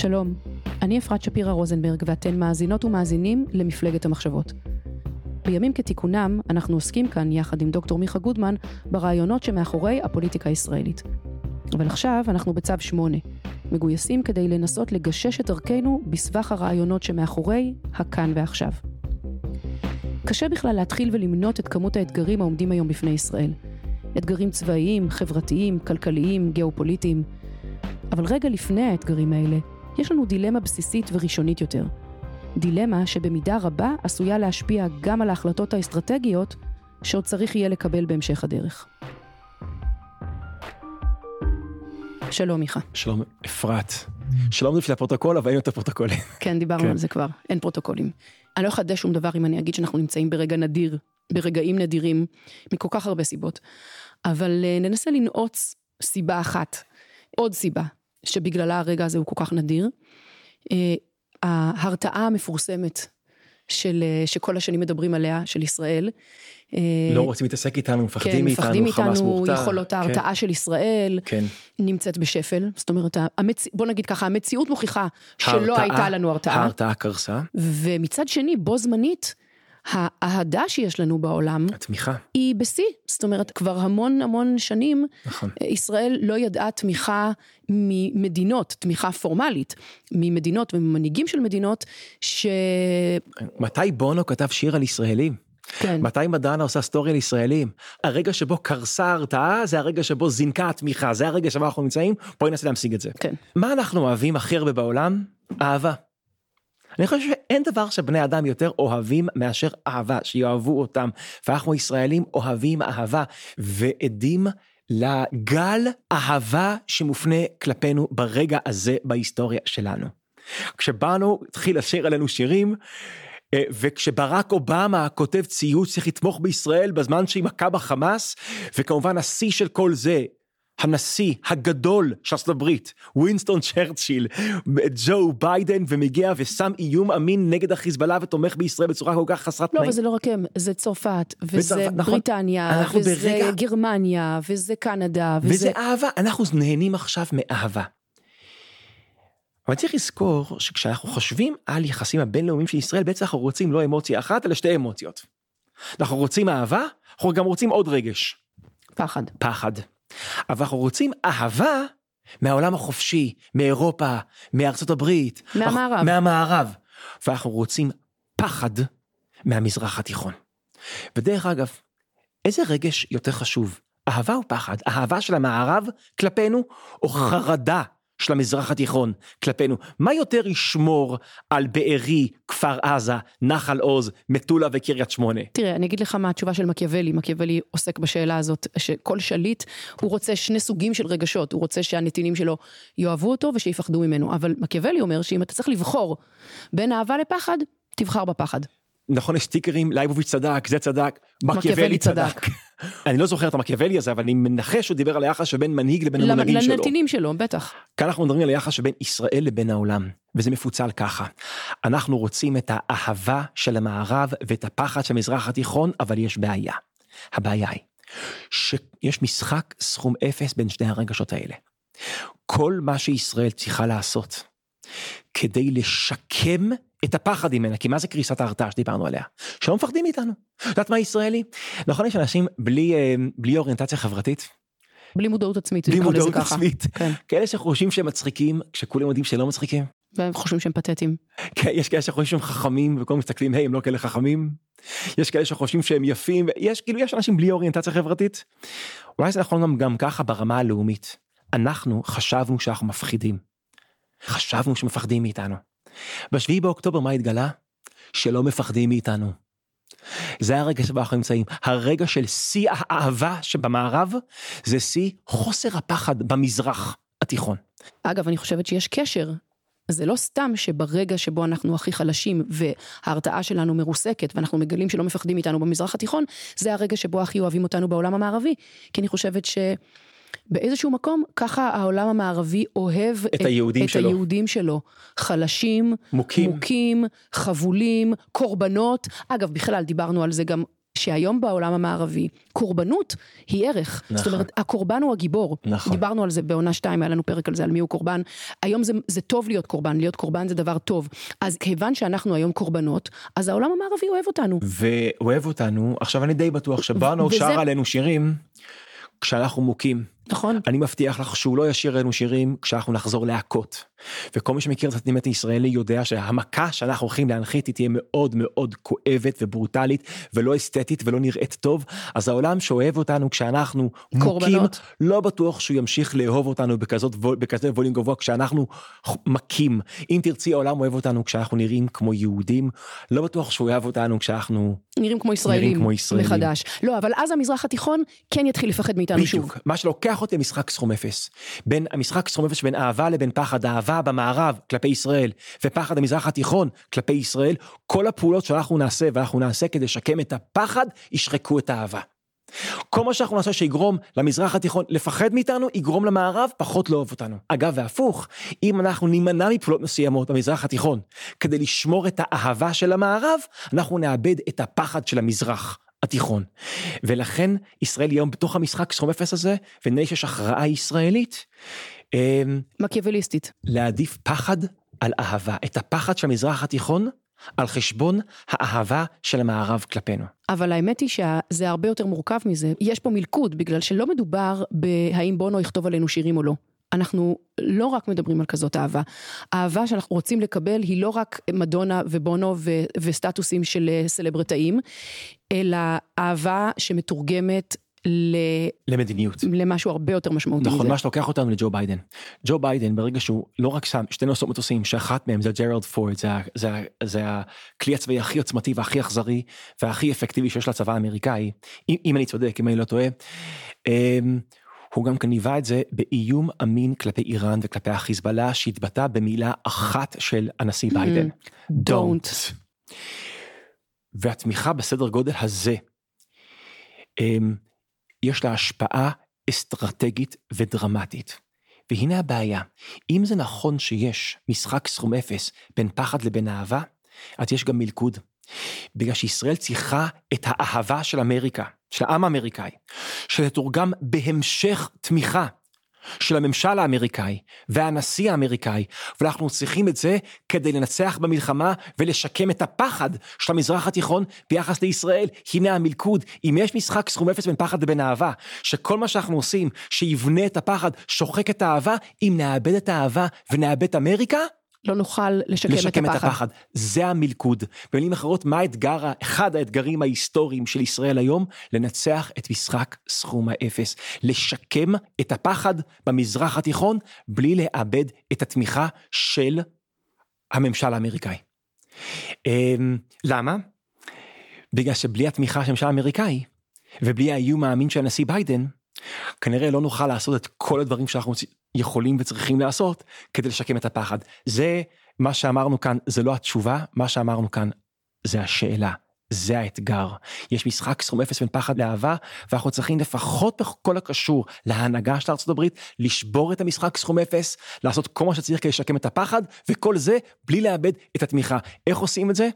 שלום, אני אפרת שפירא רוזנברג ואתן מאזינות ומאזינים למפלגת המחשבות. בימים כתיקונם, אנחנו עוסקים כאן, יחד עם דוקטור מיכה גודמן, ברעיונות שמאחורי הפוליטיקה הישראלית. אבל עכשיו אנחנו בצו 8, מגויסים כדי לנסות לגשש את דרכנו בסבך הרעיונות שמאחורי הכאן ועכשיו. קשה בכלל להתחיל ולמנות את כמות האתגרים העומדים היום בפני ישראל. אתגרים צבאיים, חברתיים, כלכליים, גיאופוליטיים. אבל רגע לפני האתגרים האלה, יש לנו דילמה בסיסית וראשונית יותר. דילמה שבמידה רבה עשויה להשפיע גם על ההחלטות האסטרטגיות שעוד צריך יהיה לקבל בהמשך הדרך. שלום מיכה. שלום אפרת. שלום לפני הפרוטוקול, אבל אין יותר פרוטוקולים. כן, דיברנו כן. על זה כבר, אין פרוטוקולים. אני לא אחדש שום דבר אם אני אגיד שאנחנו נמצאים ברגע נדיר, ברגעים נדירים, מכל כך הרבה סיבות. אבל אה, ננסה לנעוץ סיבה אחת, עוד סיבה, שבגללה הרגע הזה הוא כל כך נדיר. אה, ההרתעה המפורסמת של, אה, שכל השנים מדברים עליה, של ישראל. אה, לא רוצים להתעסק איתנו, מפחדים כן, מאיתנו, מפחדים מאיתנו. יכולות ההרתעה של ישראל כן. נמצאת בשפל. זאת אומרת, המצ... בוא נגיד ככה, המציאות מוכיחה שלא הייתה לנו הרתעה. ההרתעה קרסה, ומצד שני, בו זמנית, האהדה שיש לנו בעולם התמיכה. היא בשיא. זאת אומרת, כבר המון המון שנים, נכון. ישראל לא ידעה תמיכה ממדינות, תמיכה פורמלית, ממדינות וממנהיגים של מדינות, ש... מתי בונו כתב שיר על ישראלים? כן, מתי מדענה עושה סטורי על ישראלים? הרגע שבו קרסה ההרתעה זה הרגע שבו זינקה התמיכה, זה הרגע שבו אנחנו נמצאים, בואי ננסה להמשיג את זה. כן. מה אנחנו אוהבים הכי הרבה בעולם? אהבה. אני חושב שאין דבר שבני אדם יותר אוהבים מאשר אהבה, שיאהבו אותם. ואנחנו ישראלים אוהבים אהבה, ועדים לגל אהבה שמופנה כלפינו ברגע הזה בהיסטוריה שלנו. כשבאנו, התחיל לשיר עלינו שירים, אה, וכשברק אובמה כותב ציוץ צריך לתמוך בישראל בזמן שהיא מכה בחמאס, וכמובן השיא של כל זה, הנשיא הגדול של ארצות הברית, ווינסטון צ'רצ'יל, ג'ו ביידן, ומגיע ושם איום אמין נגד החיזבאללה ותומך בישראל בצורה כל כך חסרת לא, תנאים. וזה לא רק הם, זה צרפת, וזה נכון. בריטניה, וזה ברגע- גרמניה, וזה קנדה, וזה... וזה אהבה, אנחנו נהנים עכשיו מאהבה. אבל צריך לזכור שכשאנחנו חושבים על יחסים הבינלאומיים של ישראל, בעצם אנחנו רוצים לא אמוציה אחת, אלא שתי אמוציות. אנחנו רוצים אהבה, אנחנו גם רוצים עוד רגש, פחד. פחד. אבל אנחנו רוצים אהבה מהעולם החופשי, מאירופה, מארצות הברית. מהמערב. אנחנו- מהמערב. ואנחנו רוצים פחד מהמזרח התיכון. ודרך אגב, איזה רגש יותר חשוב, אהבה או פחד? אהבה של המערב כלפינו, או חרדה של המזרח התיכון כלפינו? מה יותר ישמור על בארי, כפר עזה, נחל עוז, מטולה וקריית שמונה? תראה, אני אגיד לך מה התשובה של מקיאוולי, מקיאוולי עוסק בשאלה הזאת, שכל שליט, הוא רוצה שני סוגים של רגשות, הוא רוצה שהנתינים שלו יאהבו אותו ושיפחדו ממנו, אבל מקיאוולי אומר שאם אתה צריך לבחור בין אהבה לפחד, תבחר בפחד. נכון, יש סטיקרים, לייבוביץ' צדק, זה צדק, מקיאוולי צדק. צדק. אני לא זוכר את המקיאוולי הזה, אבל אני מנחש שהוא דיבר על היחס שבין מנהיג לבין המונהגים שלו. לנתינים שלו, בטח. כאן אנחנו מדברים על היחס שבין ישראל לבין העולם, וזה מפוצל ככה. אנחנו רוצים את האהבה של המערב ואת הפחד של המזרח התיכון, אבל יש בעיה. הבעיה היא שיש משחק סכום אפס בין שני הרגשות האלה. כל מה שישראל צריכה לעשות כדי לשקם את הפחד ממנה, כי מה זה קריסת ההרתעה שדיברנו עליה? שלא מפחדים מאיתנו. יודעת מה ישראלי? נכון יש אנשים בלי, אה, בלי אוריינטציה חברתית? בלי מודעות עצמית, בלי מודעות. עצמית. כן, כאלה שחושבים שהם מצחיקים, כשכולם יודעים שלא מצחיקים. והם חושבים שהם פתטיים. כן, יש כאלה שחושבים שהם חכמים וכולם מסתכלים, היי, הם לא כאלה חכמים. יש כאלה שחושבים שהם יפים, יש כאילו, יש אנשים בלי אוריינטציה חברתית. אולי זה נכון גם, גם ככה ברמה הלאומית. אנחנו חשבנו שאנחנו מפחידים. חשבנו שמפחדים מאיתנו. בשביעי באוקטובר מה התגלה? שלא מפחדים מאיתנו. זה הרגע שבו אנחנו נמצאים. הרגע של שיא האהבה שבמערב, זה שיא חוסר הפחד במזרח. התיכון. אגב, אני חושבת שיש קשר. זה לא סתם שברגע שבו אנחנו הכי חלשים וההרתעה שלנו מרוסקת ואנחנו מגלים שלא מפחדים מאיתנו במזרח התיכון, זה הרגע שבו הכי אוהבים אותנו בעולם המערבי. כי אני חושבת ש... באיזשהו מקום, ככה העולם המערבי אוהב את היהודים את שלו. היהודים שלו. חלשים, מוכים. מוכים, חבולים, קורבנות. אגב, בכלל, דיברנו על זה גם שהיום בעולם המערבי, קורבנות היא ערך. נכון. זאת אומרת, הקורבן הוא הגיבור. נכון. דיברנו על זה בעונה שתיים, היה לנו פרק על זה, על מי הוא קורבן. היום זה, זה טוב להיות קורבן, להיות קורבן זה דבר טוב. אז כיוון שאנחנו היום קורבנות, אז העולם המערבי אוהב אותנו. ואוהב אותנו, עכשיו אני די בטוח שבאנו וזה- שר עלינו שירים כשאנחנו מוכים. נכון? אני מבטיח לך שהוא לא ישיר לנו שירים כשאנחנו נחזור להכות. וכל מי שמכיר את הסנטימנט הישראלי יודע שהמכה שאנחנו הולכים להנחית היא תהיה מאוד מאוד כואבת וברוטלית ולא אסתטית ולא נראית טוב. אז העולם שאוהב אותנו כשאנחנו מוכים. לא בטוח שהוא ימשיך לאהוב אותנו בכזאת, בכזה ווליום גבוה כשאנחנו מכים. אם תרצי העולם אוהב אותנו כשאנחנו נראים כמו יהודים, לא בטוח שהוא אוהב אותנו כשאנחנו נראים כמו ישראלים, כמו ישראלים. מחדש. לא, אבל אז המזרח התיכון כן יתחיל לפחד מאיתנו שוב. בדיוק, מה שלוקח אותי למשחק סכום אפס. בין המשחק סכום אפס בין אהבה לבין פחד, אהבה במערב כלפי ישראל, ופחד המזרח התיכון כלפי ישראל, כל הפעולות שאנחנו נעשה ואנחנו נעשה כדי לשקם את הפחד, ישחקו את האהבה. כל מה שאנחנו נעשה שיגרום למזרח התיכון לפחד מאיתנו, יגרום למערב פחות לאהוב אותנו. אגב, והפוך, אם אנחנו נימנע מפעולות מסוימות במזרח התיכון כדי לשמור את האהבה של המערב, אנחנו נאבד את הפחד של המזרח. התיכון. ולכן ישראל היום בתוך המשחק סכום אפס הזה, ונדמה לי שיש הכרעה ישראלית, אמ, מקיאווליסטית. להעדיף פחד על אהבה. את הפחד של המזרח התיכון על חשבון האהבה של המערב כלפינו. אבל האמת היא שזה הרבה יותר מורכב מזה. יש פה מלכוד, בגלל שלא מדובר בהאם בונו יכתוב עלינו שירים או לא. אנחנו לא רק מדברים על כזאת אהבה. האהבה שאנחנו רוצים לקבל היא לא רק מדונה ובונו ו- וסטטוסים של אה, סלברטאים, אלא אהבה שמתורגמת ל- למדיניות. למשהו הרבה יותר משמעותי נכון, מזה. מה שלוקח אותנו לג'ו ביידן. ג'ו ביידן ברגע שהוא לא רק שם שתי נושאות מטוסים שאחת מהם זה ג'רלד פורד זה, זה, זה הכלי הצבאי הכי עוצמתי והכי אכזרי והכי אפקטיבי שיש לצבא האמריקאי אם, אם אני צודק אם אני לא טועה. הוא גם גיבה את זה באיום אמין כלפי איראן וכלפי החיזבאללה שהתבטא במילה אחת של הנשיא ביידן. don't. והתמיכה בסדר גודל הזה, אמ, יש לה השפעה אסטרטגית ודרמטית. והנה הבעיה, אם זה נכון שיש משחק סכום אפס בין פחד לבין אהבה, אז יש גם מלכוד. בגלל שישראל צריכה את האהבה של אמריקה, של העם האמריקאי, שתתורגם בהמשך תמיכה של הממשל האמריקאי והנשיא האמריקאי, ואנחנו צריכים את זה כדי לנצח במלחמה ולשקם את הפחד של המזרח התיכון ביחס לישראל. הנה המלכוד, אם יש משחק סכום אפס בין פחד לבין אהבה, שכל מה שאנחנו עושים שיבנה את הפחד, שוחק את האהבה, אם נאבד את האהבה ונאבד את אמריקה, לא נוכל לשקם, לשקם את הפחד. את הפחד. זה המלכוד. במילים אחרות, מה האתגר, אחד האתגרים ההיסטוריים של ישראל היום? לנצח את משחק סכום האפס. לשקם את הפחד במזרח התיכון, בלי לאבד את התמיכה של הממשל האמריקאי. אמ, למה? בגלל שבלי התמיכה של הממשל האמריקאי, ובלי האיום האמין של הנשיא ביידן, כנראה לא נוכל לעשות את כל הדברים שאנחנו יכולים וצריכים לעשות כדי לשקם את הפחד. זה מה שאמרנו כאן, זה לא התשובה, מה שאמרנו כאן זה השאלה. זה האתגר. יש משחק סכום אפס בין פחד לאהבה, ואנחנו צריכים לפחות בכל הקשור להנהגה של ארה"ב, לשבור את המשחק סכום אפס, לעשות כל מה שצריך כדי לשקם את הפחד, וכל זה בלי לאבד את התמיכה. איך עושים את זה?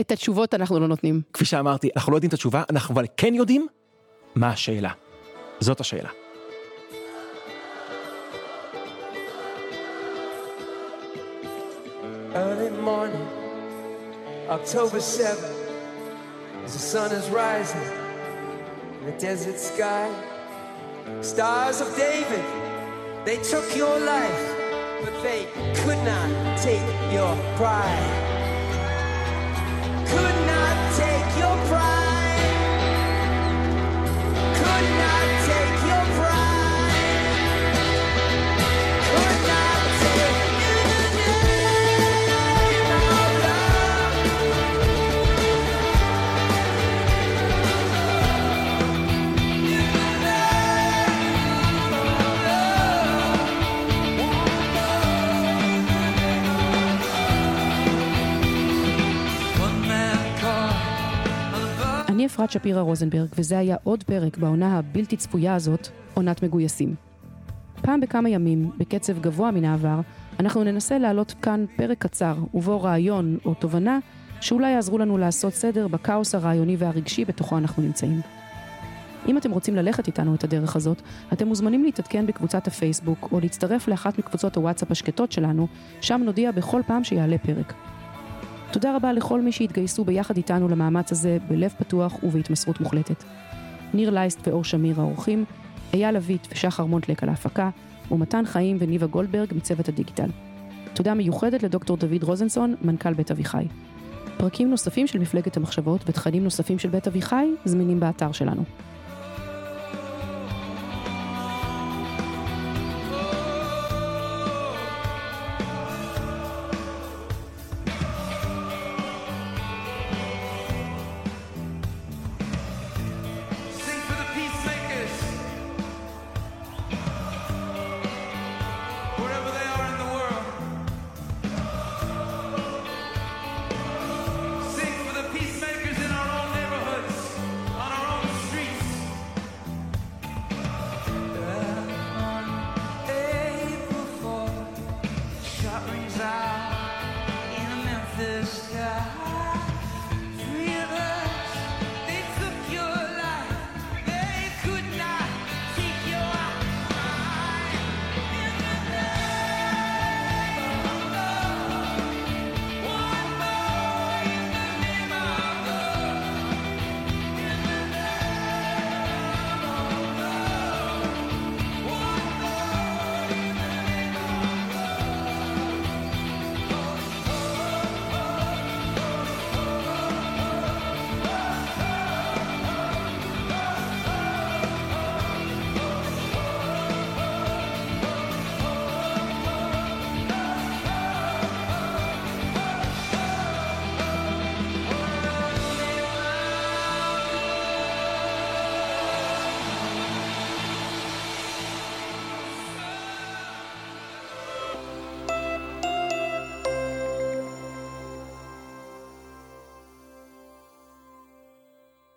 את התשובות אנחנו לא נותנים. כפי שאמרתי, אנחנו לא יודעים את התשובה, אנחנו אבל כן יודעים מה השאלה. זאת השאלה. Early morning, October 7th, as the sun is rising in the desert sky. Stars of David, they took your life, but they could not take your pride. Could אפרת שפירא רוזנברג, וזה היה עוד פרק בעונה הבלתי צפויה הזאת, עונת מגויסים. פעם בכמה ימים, בקצב גבוה מן העבר, אנחנו ננסה להעלות כאן פרק קצר, ובו רעיון או תובנה שאולי יעזרו לנו לעשות סדר בכאוס הרעיוני והרגשי בתוכו אנחנו נמצאים. אם אתם רוצים ללכת איתנו את הדרך הזאת, אתם מוזמנים להתעדכן בקבוצת הפייסבוק או להצטרף לאחת מקבוצות הוואטסאפ השקטות שלנו, שם נודיע בכל פעם שיעלה פרק. תודה רבה לכל מי שהתגייסו ביחד איתנו למאמץ הזה בלב פתוח ובהתמסרות מוחלטת. ניר לייסט ואור שמיר האורחים, אייל אביט ושחר מונטלק על ההפקה, ומתן חיים וניבה גולדברג מצוות הדיגיטל. תודה מיוחדת לדוקטור דוד רוזנסון, מנכ"ל בית אביחי. פרקים נוספים של מפלגת המחשבות ותכנים נוספים של בית אביחי זמינים באתר שלנו.